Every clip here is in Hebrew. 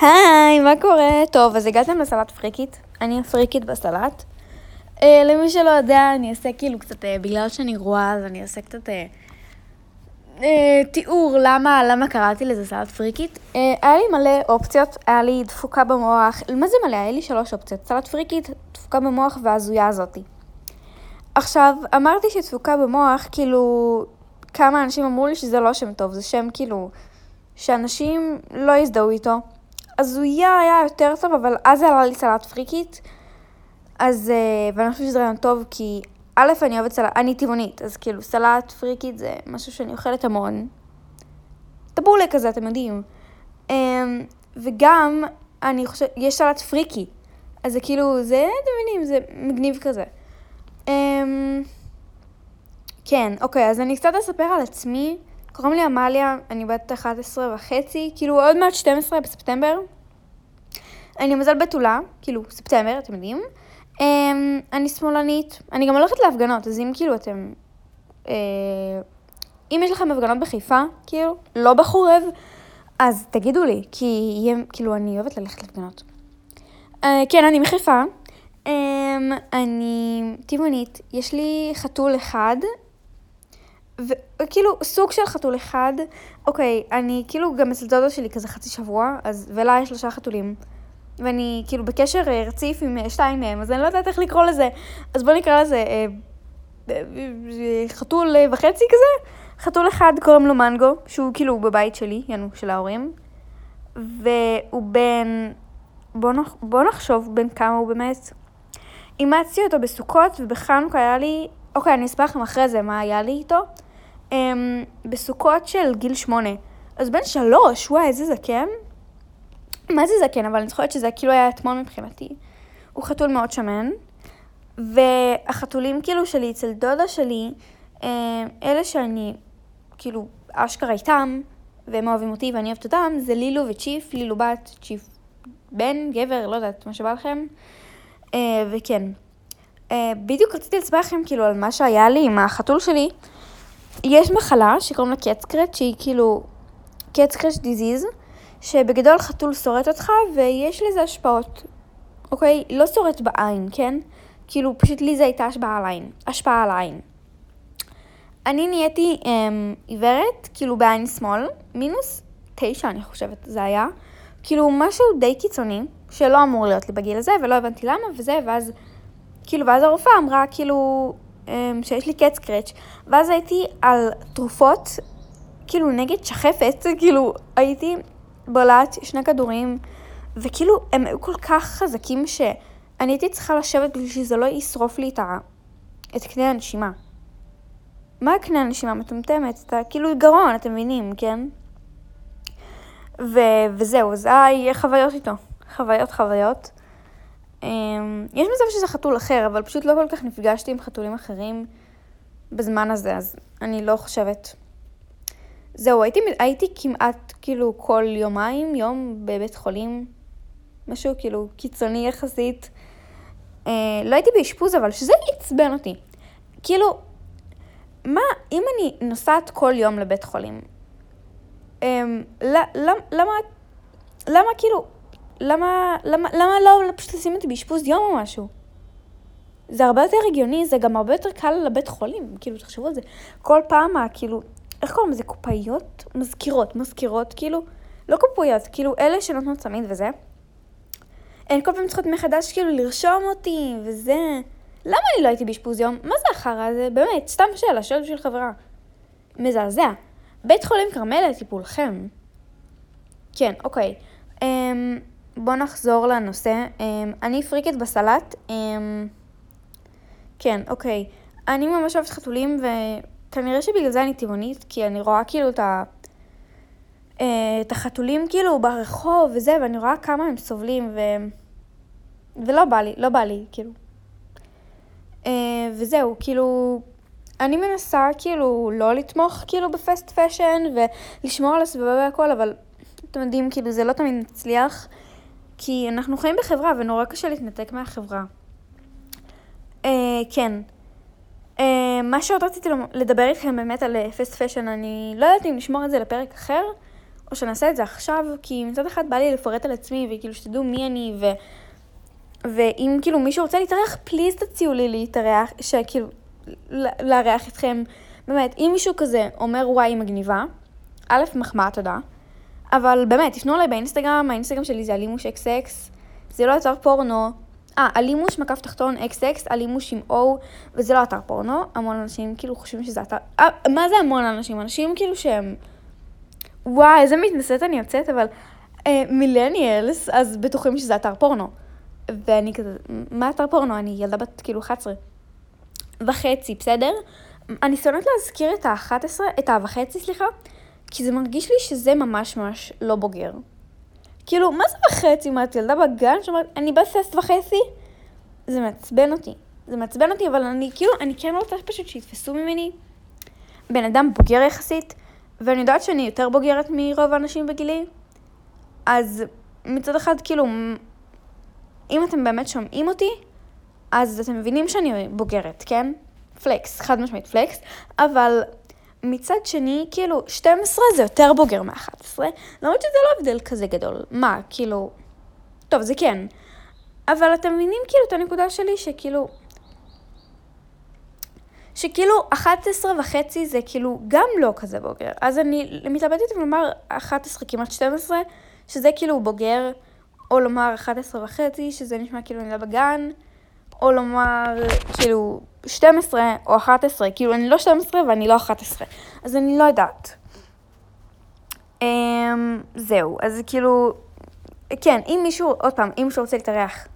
היי, מה קורה? טוב, אז הגעתם לסלט פריקית. אני הפריקית בסלט. Uh, למי שלא יודע, אני אעשה כאילו קצת, uh, בגלל שאני גרועה, אז אני אעשה קצת uh, uh, תיאור למה, למה קראתי לזה סלט פריקית. Uh, היה לי מלא אופציות, היה לי דפוקה במוח, מה זה מלא? היה לי שלוש אופציות. סלט פריקית, דפוקה במוח וההזויה הזאתי. עכשיו, אמרתי שדפוקה במוח, כאילו, כמה אנשים אמרו לי שזה לא שם טוב, זה שם כאילו, שאנשים לא יזדהו איתו. הזויה היה יותר טוב, אבל אז עלה לי סלט פריקית. אז, אה, ואני חושבת שזה רעיון טוב, כי א', אני אוהבת סלט, אני טבעונית, אז כאילו סלט פריקית זה משהו שאני אוכלת המון. טבולה כזה, אתם יודעים. אמ, וגם, אני חושבת, יש סלט פריקי. אז זה כאילו, זה, אתם מבינים, זה מגניב כזה. אמ, כן, אוקיי, אז אני קצת אספר על עצמי. קוראים לי עמליה, אני בת 11 וחצי, כאילו עוד מעט 12 בספטמבר. אני מזל בתולה, כאילו ספטמבר, אתם יודעים. Um, אני שמאלנית, אני גם הולכת להפגנות, אז אם כאילו אתם... Uh, אם יש לכם הפגנות בחיפה, כאילו, לא בחורב, אז תגידו לי, כי יהיה, כאילו, אני אוהבת ללכת להפגנות. Uh, כן, אני מחיפה. Um, אני טבעונית, יש לי חתול אחד, וכאילו, סוג של חתול אחד, אוקיי, אני כאילו גם אצל דודו שלי כזה חצי שבוע, אז, ולה יש שלושה חתולים. ואני כאילו בקשר אה, רציף עם אה, שתיים מהם, אז אני לא יודעת איך לקרוא לזה. אז בוא נקרא לזה אה, חתול אה, וחצי כזה. חתול אחד קוראים לו מנגו, שהוא כאילו בבית שלי, יענו, של ההורים. והוא בן... בוא, נח... בוא נחשוב בין כמה הוא באמת. אימצתי אותו בסוכות, ובחנוכה היה לי... אוקיי, אני אספר לכם אחרי זה מה היה לי איתו. אמ, בסוכות של גיל שמונה. אז בן שלוש, וואי, איזה זקן. מה זה זקן? אבל אני זוכרת שזה כאילו היה אתמול מבחינתי. הוא חתול מאוד שמן. והחתולים כאילו שלי אצל דודה שלי, אמ, אלה שאני כאילו אשכרה איתם, והם אוהבים אותי ואני אוהבת אותם, זה לילו וצ'יף, לילו בת, צ'יף בן, גבר, לא יודעת, מה שבא לכם. אה, וכן. אה, בדיוק רציתי לספר לכם כאילו על מה שהיה לי עם החתול שלי. יש מחלה שקוראים לה קטסקרט, שהיא כאילו קטסקרט דיזיז, שבגדול חתול שורט אותך ויש לזה השפעות, אוקיי? לא שורט בעין, כן? כאילו פשוט לי זה הייתה השפעה על העין. השפעה על העין. אני נהייתי אמ, עיוורת, כאילו בעין שמאל, מינוס תשע אני חושבת זה היה. כאילו משהו די קיצוני, שלא אמור להיות לי בגיל הזה, ולא הבנתי למה וזה, ואז כאילו, ואז הרופאה אמרה כאילו שיש לי קט קרץ', ואז הייתי על תרופות, כאילו נגד שחפת, כאילו הייתי בולעת שני כדורים, וכאילו הם היו כל כך חזקים שאני הייתי צריכה לשבת בשביל שזה לא ישרוף לי את, ה... את קנה הנשימה. מה קנה הנשימה? מטומטמת, אתה כאילו גרון, אתם מבינים, כן? ו... וזהו, זה היה חוויות איתו. חוויות חוויות. אמ, יש מצב שזה חתול אחר, אבל פשוט לא כל כך נפגשתי עם חתולים אחרים בזמן הזה, אז אני לא חושבת. זהו, הייתי, הייתי כמעט כאילו כל יומיים, יום בבית חולים, משהו כאילו קיצוני יחסית. אה, לא הייתי באשפוז, אבל שזה עצבן אותי. כאילו, מה, אם אני נוסעת כל יום לבית חולים, אה, למה, למה, למה כאילו, למה, למה, למה לא פשוט לשים אותי באשפוז יום או משהו? זה הרבה יותר הגיוני, זה גם הרבה יותר קל לבית חולים, כאילו, תחשבו על זה. כל פעם, כאילו, איך קוראים לזה? קופאיות? מזכירות, מזכירות, כאילו, לא קופאיות, כאילו, אלה שנותנות צמיד וזה. הן כל פעם צריכות מחדש, כאילו, לרשום אותי, וזה. למה אני לא הייתי באשפוז יום? מה זה החרא הזה? באמת, סתם שאלה, שואלת בשביל חברה. מזעזע. בית חולים כרמל לטיפולכם. כן, אוקיי. אמ... בואו נחזור לנושא. אמ, אני פריקית בסלט. אמ, כן, אוקיי. אני ממש אוהבת חתולים, וכנראה שבגלל זה אני טבעונית, כי אני רואה כאילו את, ה... אה, את החתולים כאילו ברחוב וזה, ואני רואה כמה הם סובלים, ו... ולא בא לי, לא בא לי, כאילו. אה, וזהו, כאילו, אני מנסה כאילו לא לתמוך כאילו ב fast fashion ולשמור על הסביבה והכל, אבל אתם יודעים, כאילו זה לא תמיד מצליח. כי אנחנו חיים בחברה ונורא קשה להתנתק מהחברה. אה, כן. אה, מה שעוד רציתי לדבר איתכם באמת על fast fashion, אני לא יודעת אם נשמור את זה לפרק אחר, או שנעשה את זה עכשיו, כי מצד אחד בא לי לפרט על עצמי, וכאילו שתדעו מי אני, ו... ואם כאילו מישהו רוצה להתארח, please תציעו לי להתארח, שכאילו, לארח אתכם. באמת, אם מישהו כזה אומר וואי, מגניבה, א', מחמאה, תודה. אבל באמת, תפנו אליי באינסטגרם, האינסטגרם שלי זה אלימוש X זה לא אתר פורנו. אה, אלימוש מקף תחתון X X, אלימוש עם O, וזה לא אתר פורנו. המון אנשים כאילו חושבים שזה אתר... אה, מה זה המון אנשים? אנשים כאילו שהם... וואי, איזה מתנשאת אני יוצאת, אבל אה, מילניאלס, אז בטוחים שזה אתר פורנו. ואני כזה, מה אתר פורנו? אני ילדה בת כאילו 11 וחצי, בסדר? אני שונאת להזכיר את ה-11, את ה-וחצי, סליחה, כי זה מרגיש לי שזה ממש ממש לא בוגר. כאילו, מה זה וחצי? מה, את ילדה בגן שאומרת, אני בסס וחצי? זה מעצבן אותי. זה מעצבן אותי, אבל אני כאילו, אני כן רוצה פשוט שיתפסו ממני בן אדם בוגר יחסית, ואני יודעת שאני יותר בוגרת מרוב האנשים בגילי, אז מצד אחד, כאילו, אם אתם באמת שומעים אותי, אז אתם מבינים שאני בוגרת, כן? פלקס, חד משמעית פלקס, אבל מצד שני, כאילו, 12 זה יותר בוגר מ-11, למרות שזה לא הבדל כזה גדול. מה, כאילו... טוב, זה כן. אבל אתם מבינים כאילו את הנקודה שלי, שכאילו... שכאילו 11 וחצי זה כאילו גם לא כזה בוגר. אז אני מתלבטת אם לומר 11 כמעט 12, שזה כאילו בוגר, או לומר 11 וחצי, שזה נשמע כאילו אני לא בגן, או לומר כאילו 12 או 11, כאילו אני לא 12 ואני לא 11, אז אני לא יודעת. Um, זהו, אז כאילו, כן, אם מישהו, עוד פעם, אם מישהו רוצה להתארח,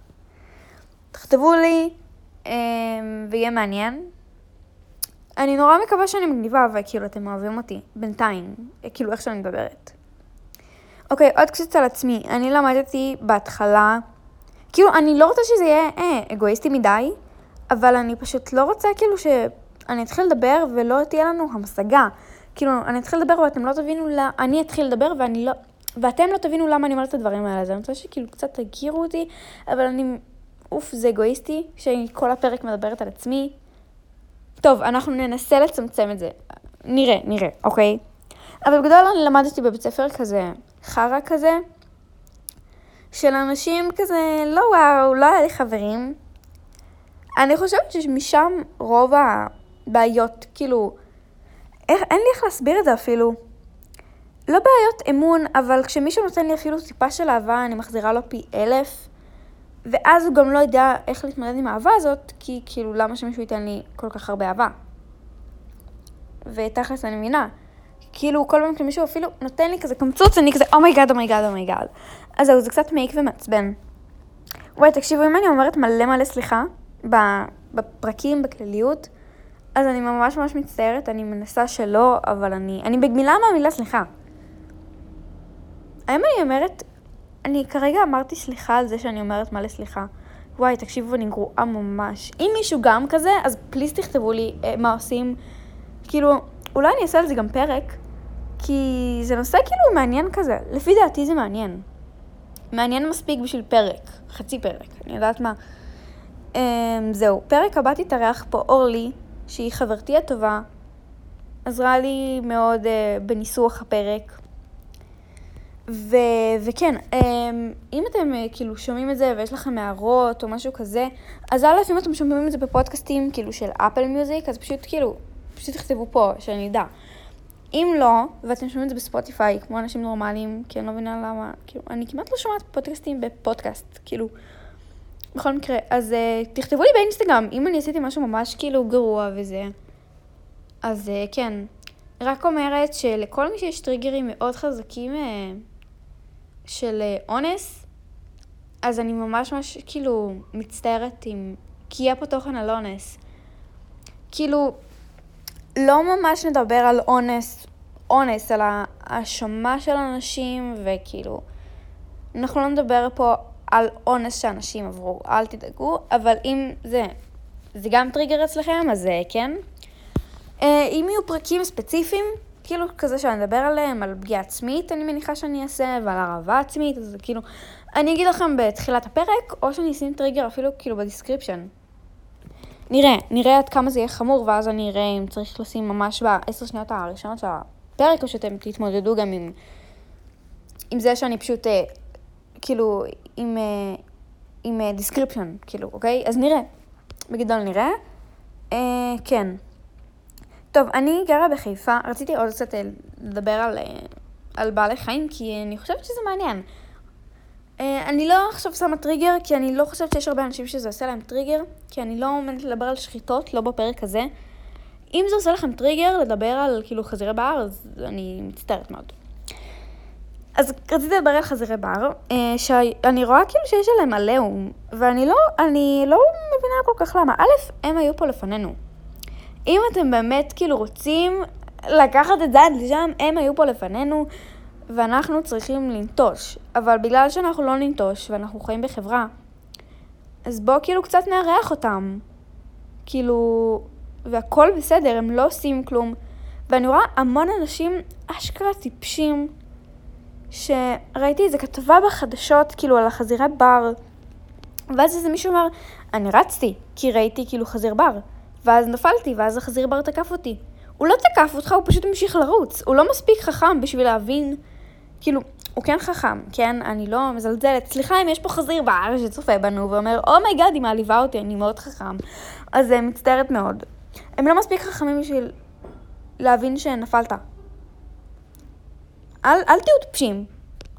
תכתבו לי, um, ויהיה מעניין. אני נורא מקווה שאני מגניבה, וכאילו אתם אוהבים אותי, בינתיים, כאילו איך שאני מדברת. אוקיי, עוד קצת על עצמי. אני למדתי בהתחלה, כאילו, אני לא רוצה שזה יהיה אה, אגואיסטי מדי, אבל אני פשוט לא רוצה כאילו שאני אתחיל לדבר ולא תהיה לנו המשגה. כאילו, אני אתחיל לדבר ואתם לא תבינו למה, אני אתחיל לדבר ואני לא, ואתם לא תבינו למה אני אומרת את הדברים האלה. אז אני רוצה שכאילו קצת תכירו אותי, אבל אני, אוף, זה אגואיסטי, שאני כל הפרק מדברת על עצמי. טוב, אנחנו ננסה לצמצם את זה. נראה, נראה, אוקיי? אבל בגדול אני למדתי בבית ספר כזה, חרא כזה, של אנשים כזה, לא וואו, לא היה לי חברים. אני חושבת שמשם רוב הבעיות, כאילו, איך, אין לי איך להסביר את זה אפילו. לא בעיות אמון, אבל כשמישהו נותן לי אפילו טיפה של אהבה, אני מחזירה לו פי אלף. ואז הוא גם לא יודע איך להתמודד עם האהבה הזאת, כי כאילו, למה שמישהו ייתן לי כל כך הרבה אהבה? ותכלס אני מבינה. כאילו, כל פעם שמישהו אפילו נותן לי כזה קמצוץ, אני כזה, אומייגאד, אומייגאד, אומייגאד. אז זהו, זה קצת מעיק ומעצבן. וואי, תקשיבו, אם אני אומרת מלא מלא סליחה, בפרקים, בכלליות, אז אני ממש ממש מצטערת, אני מנסה שלא, אבל אני, אני בגמילה מהמילה סליחה. האם אני אומרת, אני כרגע אמרתי סליחה על זה שאני אומרת מלא סליחה. וואי, תקשיבו, אני גרועה ממש. אם מישהו גם כזה, אז פליז תכתבו לי אה, מה עושים. כאילו, אולי אני אעשה על זה גם פרק, כי זה נושא כאילו מעניין כזה. לפי דעתי זה מעניין. מעניין מספיק בשביל פרק, חצי פרק, אני יודעת מה. Um, זהו, פרק הבא תתארח פה אורלי, שהיא חברתי הטובה, עזרה לי מאוד uh, בניסוח הפרק. ו- וכן, um, אם אתם uh, כאילו שומעים את זה ויש לכם הערות או משהו כזה, אז א', אם אתם שומעים את זה בפודקאסטים כאילו של אפל מיוזיק, אז פשוט כאילו, פשוט תכתבו פה, שאני אדע. אם לא, ואתם שומעים את זה בספוטיפיי, כמו אנשים נורמליים, כי אני לא מבינה למה, כאילו, אני כמעט לא שומעת פודקאסטים בפודקאסט, כאילו, בכל מקרה, אז uh, תכתבו לי באינסטגרם, אם אני עשיתי משהו ממש כאילו גרוע וזה, אז uh, כן. רק אומרת שלכל מי שיש טריגרים מאוד חזקים uh, של uh, אונס, אז אני ממש ממש כאילו מצטערת אם... כי יהיה פה תוכן על אונס. כאילו, לא ממש נדבר על אונס, אונס, על האשמה של אנשים, וכאילו, אנחנו לא נדבר פה על אונס שאנשים עברו, אל תדאגו, אבל אם זה, זה גם טריגר אצלכם, אז זה כן. אה, אם יהיו פרקים ספציפיים, כאילו כזה שאני אדבר עליהם, על פגיעה עצמית, אני מניחה שאני אעשה, ועל הרעבה עצמית, אז כאילו, אני אגיד לכם בתחילת הפרק, או שאני אשים טריגר אפילו כאילו ב description. נראה, נראה עד כמה זה יהיה חמור, ואז אני אראה אם צריך לשים ממש בעשר שניות הראשונות של הפרק, או שאתם תתמודדו גם עם עם זה שאני פשוט, אה, כאילו, עם, אה, עם description, כאילו, אוקיי? אז נראה. בגדול נראה. אה, כן. טוב, אני גרה בחיפה, רציתי עוד קצת אה, לדבר על, אה, על בעלי חיים, כי אני חושבת שזה מעניין. אה, אני לא עכשיו שמה טריגר, כי אני לא חושבת שיש הרבה אנשים שזה עושה להם טריגר, כי אני לא עומדת לדבר על שחיטות, לא בפרק הזה. אם זה עושה לכם טריגר לדבר על כאילו חזירי בר, אז אני מצטערת מאוד. אז רציתי לדבר על חזירי בר, אה, שאני רואה כאילו שיש עליהם עליהום, ואני לא, אני לא מבינה כל כך למה. א', הם היו פה לפנינו. אם אתם באמת כאילו רוצים לקחת את זה עד לשם, הם היו פה לפנינו, ואנחנו צריכים לנטוש. אבל בגלל שאנחנו לא ננטוש, ואנחנו חיים בחברה, אז בואו כאילו קצת נארח אותם. כאילו, והכל בסדר, הם לא עושים כלום. ואני רואה המון אנשים אשכרה טיפשים, שראיתי איזה כתבה בחדשות, כאילו, על החזירי בר, ואז איזה מישהו אמר, אני רצתי, כי ראיתי כאילו חזיר בר. ואז נפלתי, ואז החזיר בר תקף אותי. הוא לא תקף אותך, הוא פשוט המשיך לרוץ. הוא לא מספיק חכם בשביל להבין, כאילו, הוא כן חכם, כן? אני לא מזלזלת. סליחה אם יש פה חזיר בר שצופה בנו ואומר, oh my god, היא מעליבה אותי, אני מאוד חכם. אז uh, מצטערת מאוד. הם לא מספיק חכמים בשביל להבין שנפלת. אל, אל תהיו טיפשים.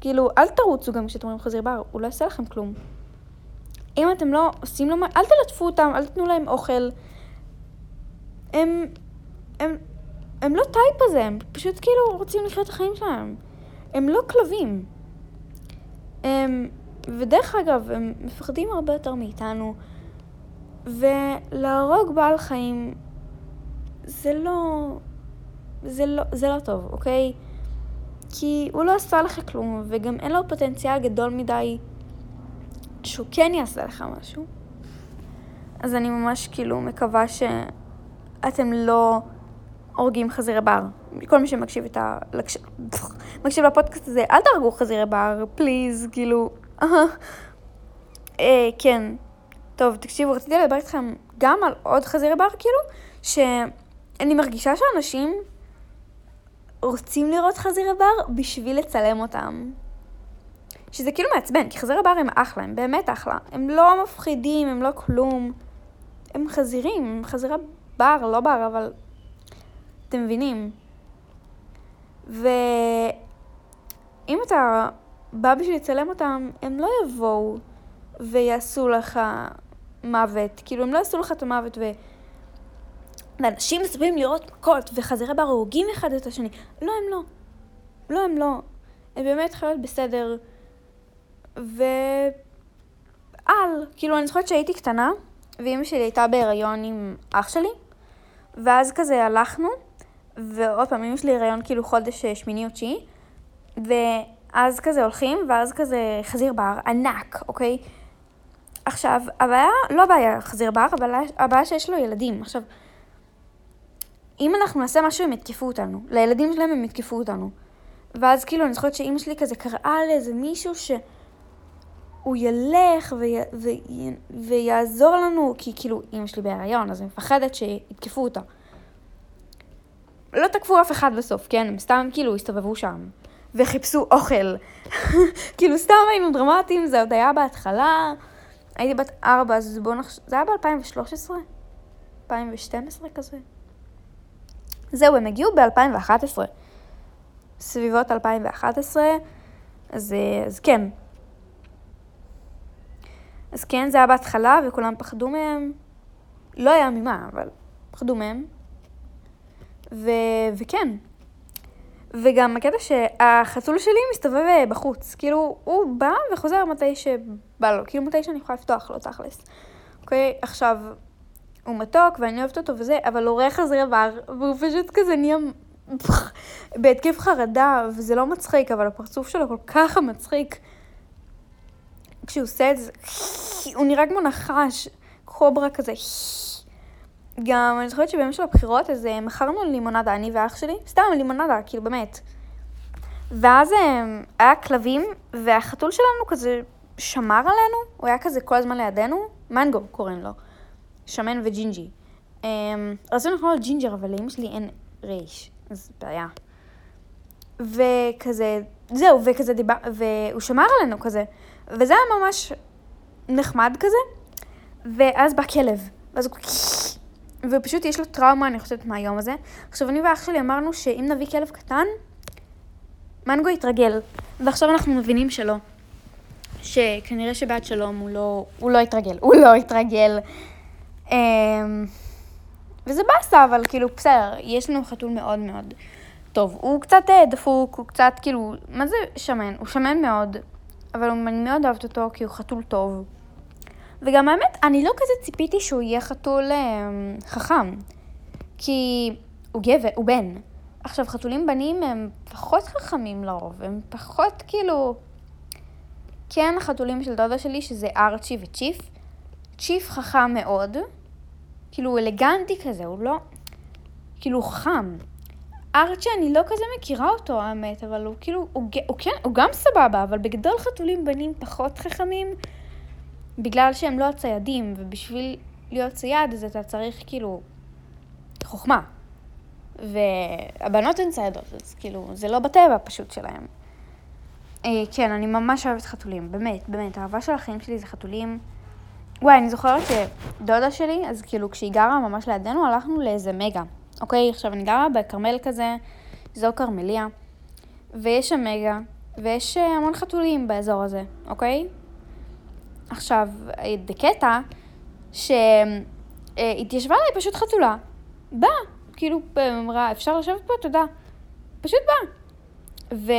כאילו, אל תרוצו גם כשאתם רואים חזיר בר, הוא לא יעשה לכם כלום. אם אתם לא עושים לו מה, אל תלטפו אותם, אל תתנו להם אוכל. הם, הם, הם לא טייפ הזה, הם פשוט כאילו רוצים לחיות את החיים שלהם. הם לא כלבים. הם, ודרך אגב, הם מפחדים הרבה יותר מאיתנו, ולהרוג בעל חיים זה לא, זה לא, זה לא טוב, אוקיי? כי הוא לא עשה לך כלום, וגם אין לו פוטנציאל גדול מדי שהוא כן יעשה לך משהו. אז אני ממש כאילו מקווה שאתם לא הורגים חזירי בר. כל מי שמקשיב את ה... מקשיב לפודקאסט הזה, אל תהרגו חזירי בר, פליז, כאילו... אה, כן. טוב, תקשיבו, רציתי לדבר איתכם גם על עוד חזירי בר, כאילו, שאני מרגישה שאנשים רוצים לראות חזירי בר בשביל לצלם אותם. שזה כאילו מעצבן, כי חזירי בר הם אחלה, הם באמת אחלה. הם לא מפחידים, הם לא כלום. הם חזירים, הם חזירי בר, לא בר, אבל... אתם מבינים? ואם אתה בא בשביל לצלם אותם, הם לא יבואו ויעשו לך מוות. כאילו, הם לא יעשו לך את המוות ו... ואנשים מסביבים לראות מכות וחזירי בר הורגים אחד את השני. לא, הם לא. לא, הם לא. הם באמת חיות בסדר. ו... על. כאילו, אני זוכרת שהייתי קטנה, ואימא שלי הייתה בהיריון עם אח שלי, ואז כזה הלכנו, ועוד פעם, אימא שלי הריון כאילו חודש אה, שמיני או תשיעי, ואז כזה הולכים, ואז כזה חזיר בר ענק, אוקיי? עכשיו, הבעיה, לא הבעיה חזיר בר, אבל הבעיה שיש לו ילדים. עכשיו, אם אנחנו נעשה משהו, הם יתקפו אותנו. לילדים שלהם הם יתקפו אותנו. ואז כאילו, אני זוכרת שאימא שלי כזה קראה לאיזה מישהו שהוא ילך ויה, ויה, ויעזור לנו, כי כאילו, אימא שלי בהריון, אז אני מפחדת שיתקפו אותה. לא תקפו אף אחד בסוף, כן? הם סתם כאילו הסתובבו שם. וחיפשו אוכל. כאילו, סתם היינו דרמטיים, זה עוד היה בהתחלה. הייתי בת ארבע, אז בואו נחשוב... זה היה ב-2013? 2012 כזה? זהו, הם הגיעו ב-2011. סביבות 2011, אז, אז כן. אז כן, זה היה בהתחלה, וכולם פחדו מהם. לא היה ממה, אבל פחדו מהם. ו... וכן. וגם הקטע שהחתול שלי מסתובב אה, בחוץ. כאילו, הוא בא וחוזר מתי שבא לו. כאילו, מתי שאני יכולה לפתוח לו, תכלס. אוקיי, עכשיו, הוא מתוק ואני אוהבת אותו וזה, אבל הוא רואה חזרי בר, והוא פשוט כזה נהיה בהתקף חרדה, וזה לא מצחיק, אבל הפרצוף שלו כל כך מצחיק. כשהוא עושה את זה, הוא נראה כמו נחש, קוברה כזה. גם אני זוכרת שביום של הבחירות, אז אה, מכרנו לימונדה, אני ואח שלי, סתם לימונדה, כאילו באמת. ואז אה, היה כלבים, והחתול שלנו כזה שמר עלינו, הוא היה כזה כל הזמן לידינו, מנגו קוראים לו, שמן וג'ינג'י. אמ, רצינו לקרוא לו ג'ינג'ר, אבל לאמא שלי אין רייש, אז בעיה. וכזה, זהו, וכזה דיבר, והוא שמר עלינו כזה. וזה היה ממש נחמד כזה, ואז בא כלב, ואז הוא... ופשוט יש לו טראומה, אני חושבת, מהיום הזה. עכשיו, אני ואח שלי אמרנו שאם נביא כלב קטן, מנגו יתרגל. ועכשיו אנחנו מבינים שלא. שכנראה שבעד שלום הוא לא, הוא לא יתרגל. הוא לא יתרגל. אמ, וזה באסה, אבל כאילו, בסדר, יש לנו חתול מאוד מאוד טוב. הוא קצת אה, דפוק, הוא קצת כאילו, מה זה שמן? הוא שמן מאוד, אבל אני מאוד אוהבת אותו כי הוא חתול טוב. וגם האמת, אני לא כזה ציפיתי שהוא יהיה חתול אה, חכם, כי הוא גבר, הוא בן. עכשיו, חתולים בנים הם פחות חכמים לרוב, הם פחות כאילו... כן, החתולים של דודה שלי, שזה ארצ'י וצ'יף. צ'יף חכם מאוד, כאילו הוא אלגנטי כזה, הוא לא... כאילו הוא חכם. ארצ'י, אני לא כזה מכירה אותו, האמת, אבל הוא כאילו, הוא, הוא, כן, הוא גם סבבה, אבל בגדול חתולים בנים פחות חכמים, בגלל שהם לא הציידים, ובשביל להיות צייד אז אתה צריך כאילו חוכמה. והבנות הן ציידות, אז כאילו, זה לא בטבע פשוט שלהם. אה, כן, אני ממש אוהבת חתולים, באמת, באמת, האהבה של החיים שלי זה חתולים. וואי, אני זוכרת שדודה שלי, אז כאילו כשהיא גרה ממש לידינו, הלכנו לאיזה מגה. אוקיי, עכשיו אני גרה בכרמל כזה, זו כרמליה, ויש שם מגה, ויש אה, המון חתולים באזור הזה, אוקיי? עכשיו, בקטע שהתיישבה עליי פשוט חתולה. באה, כאילו, אמרה, אפשר לשבת פה? תודה. פשוט באה. ו...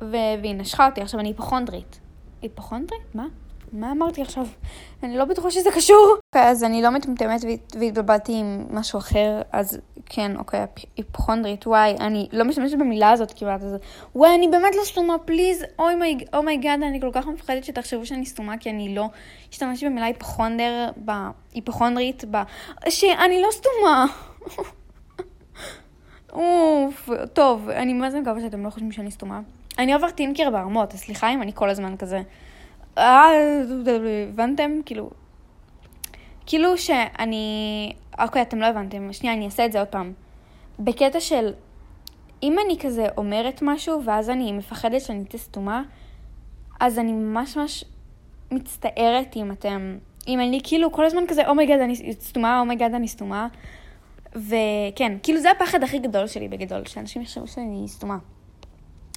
ו... והיא נשכה אותי. עכשיו, אני היפוכונדרית. היפוכונדרית? מה? מה אמרתי עכשיו? אני לא בטוחה שזה קשור. אוקיי, אז אני לא מטומטמת והתבלבלתי עם משהו אחר, אז כן, אוקיי, היפוכונדרית, וואי, אני לא משתמשת במילה הזאת כמעט, אז וואי, אני באמת לא סתומה, please, oh my god, אני כל כך מפחדת שתחשבו שאני סתומה, כי אני לא השתמשתי במילה היפוכונדר, בהיפוכונדרית, ב... שאני לא סתומה. אוף, טוב, אני מה מקווה שאתם לא חושבים שאני סתומה. אני עובר טינקר ברמות, אז סליחה אם אני כל הזמן כזה... אה, הבנתם? כאילו... כאילו שאני... אוקיי, אתם לא הבנתם. שנייה, אני אעשה את זה עוד פעם. בקטע של... אם אני כזה אומרת משהו, ואז אני מפחדת שאני אצא סתומה, אז אני ממש ממש מצטערת אם אתם... אם אני כאילו כל הזמן כזה, אומייגד, oh אני סתומה, אומייגד, oh אני סתומה. וכן, כאילו זה הפחד הכי גדול שלי בגדול, שאנשים יחשבו שאני סתומה.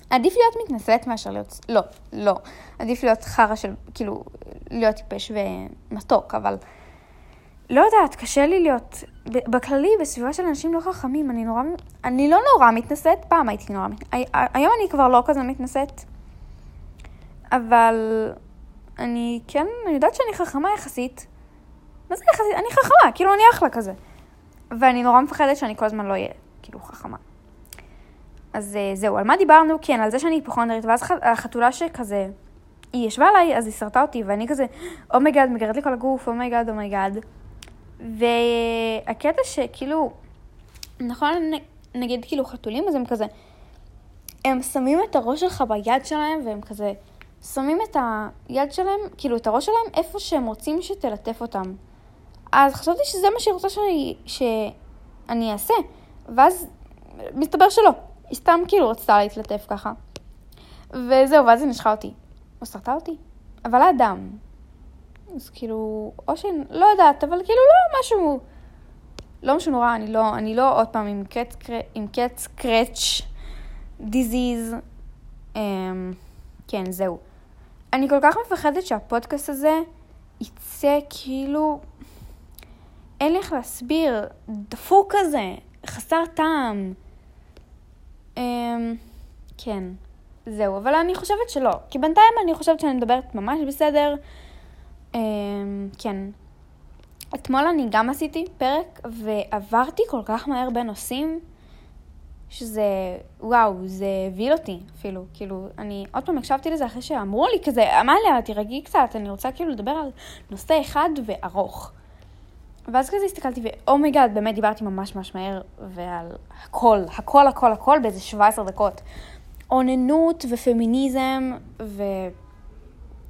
עדיף להיות מתנשאת מאשר להיות... לא, לא. עדיף להיות חרא של, כאילו, להיות טיפש ומתוק, אבל... לא יודעת, קשה לי להיות... בכללי, בסביבה של אנשים לא חכמים, אני נורא... אני לא נורא מתנשאת, פעם הייתי נורא... היום אני כבר לא כזה מתנשאת. אבל... אני כן, אני יודעת שאני חכמה יחסית. מה זה יחסית? אני חכמה, כאילו אני אחלה כזה. ואני נורא מפחדת שאני כל הזמן לא אהיה, כאילו, חכמה. אז אה, זהו, על מה דיברנו? כן, על זה שאני היפוכונדרית, ואז החתולה שכזה, היא ישבה עליי, אז היא סרטה אותי, ואני כזה, oh my god, מגרד לי כל הגוף, אומייגאד, אומייגאד. והקטע שכאילו, נכון, נגיד כאילו חתולים, אז הם כזה, הם שמים את הראש שלך ביד שלהם, והם כזה, שמים את היד שלהם, כאילו את הראש שלהם, איפה שהם רוצים שתלטף אותם. אז חשבתי שזה מה שהיא רוצה שאני, שאני אעשה, ואז מסתבר שלא. היא סתם כאילו רצתה להתלטף ככה. וזהו, ואז היא נשכה אותי. או סרטה אותי. אבל היה דם. אז כאילו, או ש... לא יודעת, אבל כאילו לא משהו... לא משהו נורא, אני לא, אני לא עוד פעם עם קט, עם קט קרץ' דיזיז. אמ, כן, זהו. אני כל כך מפחדת שהפודקאסט הזה יצא כאילו... אין לי איך להסביר, דפוק כזה, חסר טעם. אמ, כן, זהו, אבל אני חושבת שלא, כי בינתיים אני חושבת שאני מדברת ממש בסדר. אמ, כן. אתמול אני גם עשיתי פרק, ועברתי כל כך מהר בין נושאים, שזה, וואו, זה הביא אותי אפילו. כאילו, אני עוד פעם הקשבתי לזה אחרי שאמרו לי כזה, אמליה, תירגעי קצת, אני רוצה כאילו לדבר על נושא אחד וארוך. ואז כזה הסתכלתי, ו oh my god, באמת דיברתי ממש ממש מהר, ועל הכל, הכל, הכל, הכל באיזה 17 דקות. אוננות ופמיניזם, ו...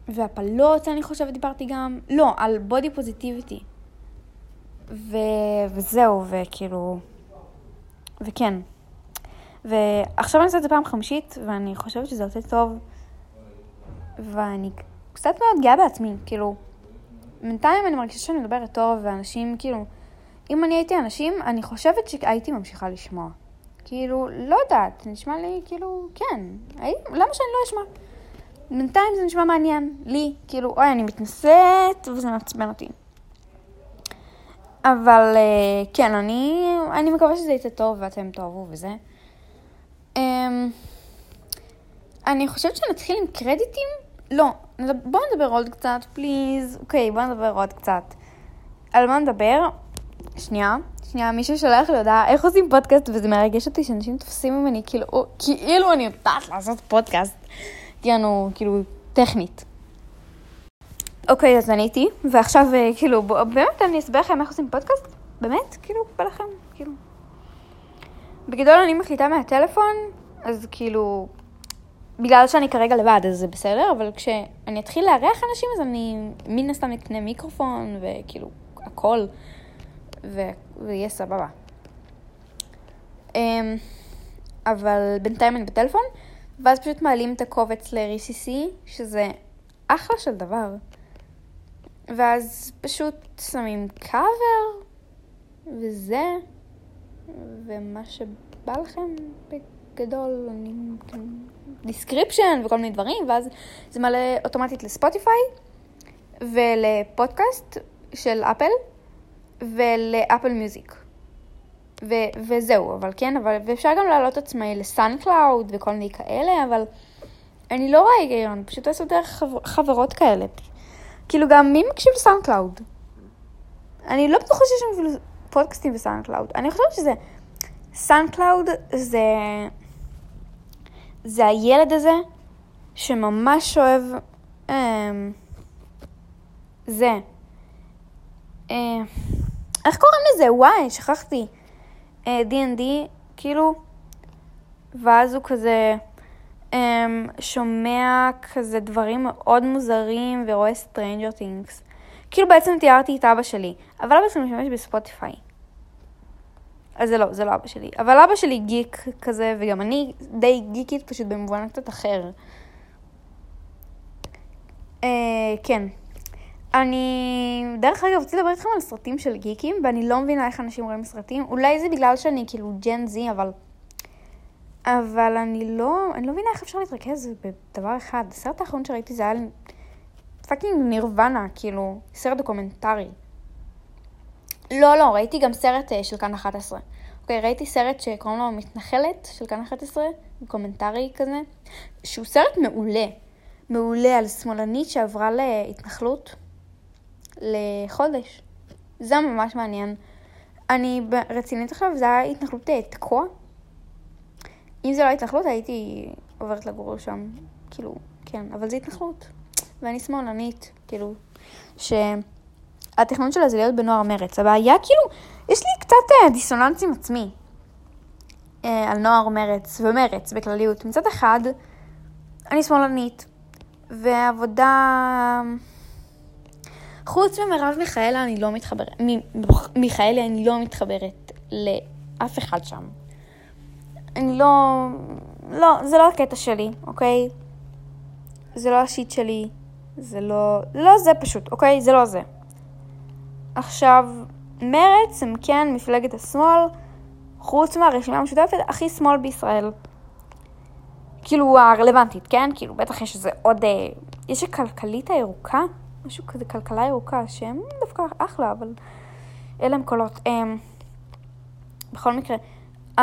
והפלות, אני חושבת, דיברתי גם. לא, על בודי פוזיטיביטי. ו... וזהו, וכאילו... וכן. ועכשיו אני עושה את זה פעם חמישית, ואני חושבת שזה יוצא טוב, ואני קצת מאוד גאה בעצמי, כאילו, בינתיים אני מרגישה שאני מדברת טוב, ואנשים, כאילו, אם אני הייתי אנשים, אני חושבת שהייתי ממשיכה לשמוע. כאילו, לא יודעת, נשמע לי, כאילו, כן, הי... למה שאני לא אשמע? בינתיים זה נשמע מעניין, לי, כאילו, אוי, אני מתנשאת, וזה מעצבן אותי. אבל אה, כן, אני, אני מקווה שזה יצא טוב ואתם תאהבו וזה. אמ, אני חושבת שנתחיל עם קרדיטים? לא, בואו נדבר עוד קצת, פליז. אוקיי, בואו נדבר עוד קצת. על מה נדבר? שנייה, שנייה, מישהו שולח לי הודעה איך עושים פודקאסט, וזה מרגש אותי שאנשים תופסים ממני כאילו, כאילו אני יודעת לעשות פודקאסט. יענו, כאילו, טכנית. אוקיי, אז אני איתי, ועכשיו, אה, כאילו, בוא, באמת, אני אסביר לכם איך עושים פודקאסט? באמת? כאילו, בא לכם, כאילו. בגדול אני מחליטה מהטלפון, אז כאילו, בגלל שאני כרגע לבד, אז זה בסדר, אבל כשאני אתחיל לארח אנשים, אז אני מן הסתם אקנה מיקרופון, וכאילו, הכל, ו... ויהיה סבבה. אמ, אבל בינתיים אני בטלפון, ואז פשוט מעלים את הקובץ ל- RSS, שזה אחלה של דבר. ואז פשוט שמים קאבר, וזה, ומה שבא לכם בגדול, אני... description וכל מיני דברים, ואז זה מלא אוטומטית לספוטיפיי, ולפודקאסט של אפל, ול-Apple Music. ו- וזהו, אבל כן, אבל, ואפשר גם להעלות עצמאי ל-SoundCloud וכל מיני כאלה, אבל אני לא רואה היגיון, פשוט לעשות דרך חבר- חברות כאלה. כאילו גם מי מקשיב ל-SoundCloud? אני לא בטוחה שיש אפילו פודקאסטים ב-SoundCloud. אני חושבת שזה... SoundCloud זה... זה הילד הזה שממש אוהב... אמ... זה. אה... איך קוראים לזה? וואי, שכחתי. אה, D&D, כאילו. ואז הוא כזה... um, שומע כזה דברים מאוד מוזרים ורואה Stranger Things. כאילו בעצם תיארתי את אבא שלי, אבל אבא שלי משתמש בספוטיפיי. אז זה לא, זה לא אבא שלי. אבל אבא שלי גיק כזה, וגם אני די גיקית פשוט במובן קצת אחר. אה, כן. אני, דרך אגב, רציתי לדבר איתכם על סרטים של גיקים, ואני לא מבינה איך אנשים רואים סרטים. אולי זה בגלל שאני כאילו Gen Z, אבל... אבל אני לא, אני לא מבינה איך אפשר להתרכז בדבר אחד. הסרט האחרון שראיתי זה היה fucking נירוונה, כאילו, סרט דוקומנטרי. לא, לא, ראיתי גם סרט אה, של כאן 11. אוקיי, ראיתי סרט שקוראים לו מתנחלת של כאן 11, דוקומנטרי כזה, שהוא סרט מעולה. מעולה על שמאלנית שעברה להתנחלות לחודש. זה ממש מעניין. אני רצינית עכשיו, זה היה התנחלות אה, תקוע. אם זה לא התנחלות, הייתי עוברת לגור שם. כאילו, כן, אבל זה התנחלות. ואני שמאלנית, כאילו, שהתכנון שלה זה להיות בנוער מרץ. הבעיה, כאילו, יש לי קצת אה, דיסוננס עם עצמי אה, על נוער מרץ ומרץ בכלליות. מצד אחד, אני שמאלנית, ועבודה... חוץ ממרב מיכאלה, אני לא מתחברת, מיכאלי, אני לא מתחברת לאף אחד שם. אני לא... לא, זה לא הקטע שלי, אוקיי? זה לא השיט שלי, זה לא... לא זה פשוט, אוקיי? זה לא זה. עכשיו, מרץ הם כן מפלגת השמאל, חוץ מהרשימה המשותפת, הכי שמאל בישראל. כאילו הרלוונטית, כן? כאילו בטח יש איזה עוד... אה, יש הכלכלית הירוקה? משהו כזה, כלכלה ירוקה, שהם דווקא אחלה, אבל אלה הם קולות. Um, בכל מקרה, um,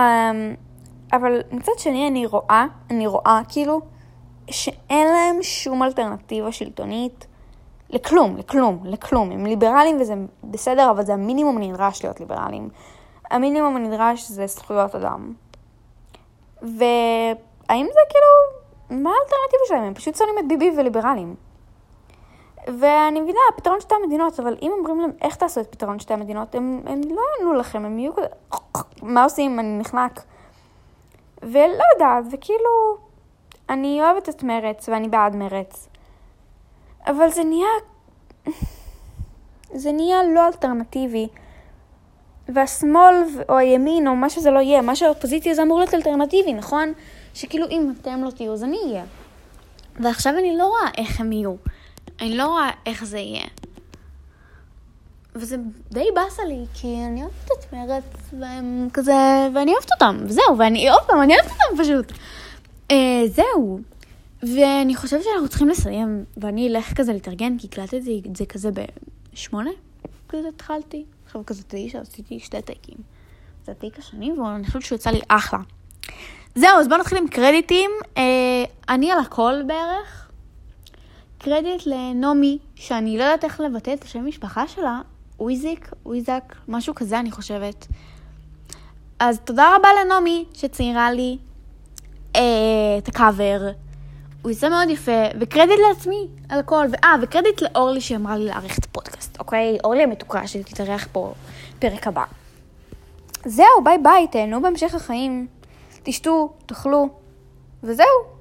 אבל מצד שני אני רואה, אני רואה כאילו, שאין להם שום אלטרנטיבה שלטונית לכלום, לכלום, לכלום. הם ליברלים וזה בסדר, אבל זה המינימום הנדרש להיות ליברלים. המינימום הנדרש זה זכויות אדם. והאם זה כאילו, מה האלטרנטיבה שלהם? הם פשוט שונאים את ביבי וליברלים. ואני מבינה, פתרון שתי המדינות, אבל אם אומרים להם איך תעשו את פתרון שתי המדינות, הם, הם לא יענו לכם, הם יהיו כזה, מה עושים אני נחנק? ולא יודעת, וכאילו, אני אוהבת את מרץ ואני בעד מרץ, אבל זה נהיה, זה נהיה לא אלטרנטיבי. והשמאל או הימין או מה שזה לא יהיה, מה שהאופוזיציה זה אמור להיות אלטרנטיבי, נכון? שכאילו אם אתם לא תהיו אז אני אהיה. ועכשיו אני לא רואה איך הם יהיו. אני לא רואה איך זה יהיה. וזה די באסה לי, כי אני אוהבת את מרץ, והם כזה, ואני אוהבת אותם, וזהו, ואני עוד פעם, אני אוהבת אותם פשוט. אה, זהו. ואני חושבת שאנחנו צריכים לסיים, ואני אלך כזה להתארגן, כי הקלטתי את זה כזה בשמונה, כזה התחלתי. עכשיו כזה תשע, עשיתי שתי טייקים. זה הטייק השני, ואני חושבת שהוא יצא לי אחלה. זהו, אז בואו נתחיל עם קרדיטים. אה, אני על הכל בערך. קרדיט לנעמי, שאני לא יודעת איך לבטא את השם משפחה שלה, וויזיק, וויזק, משהו כזה אני חושבת. אז תודה רבה לנעמי שציירה לי אה, את הקאבר. הוא יצא מאוד יפה, וקרדיט לעצמי על הכל. אה, וקרדיט לאורלי שאמרה לי לארח את הפודקאסט, אוקיי? אורלי המתוקה שתתארח פה פרק הבא. זהו, ביי ביי, תהנו בהמשך החיים. תשתו, תאכלו, וזהו.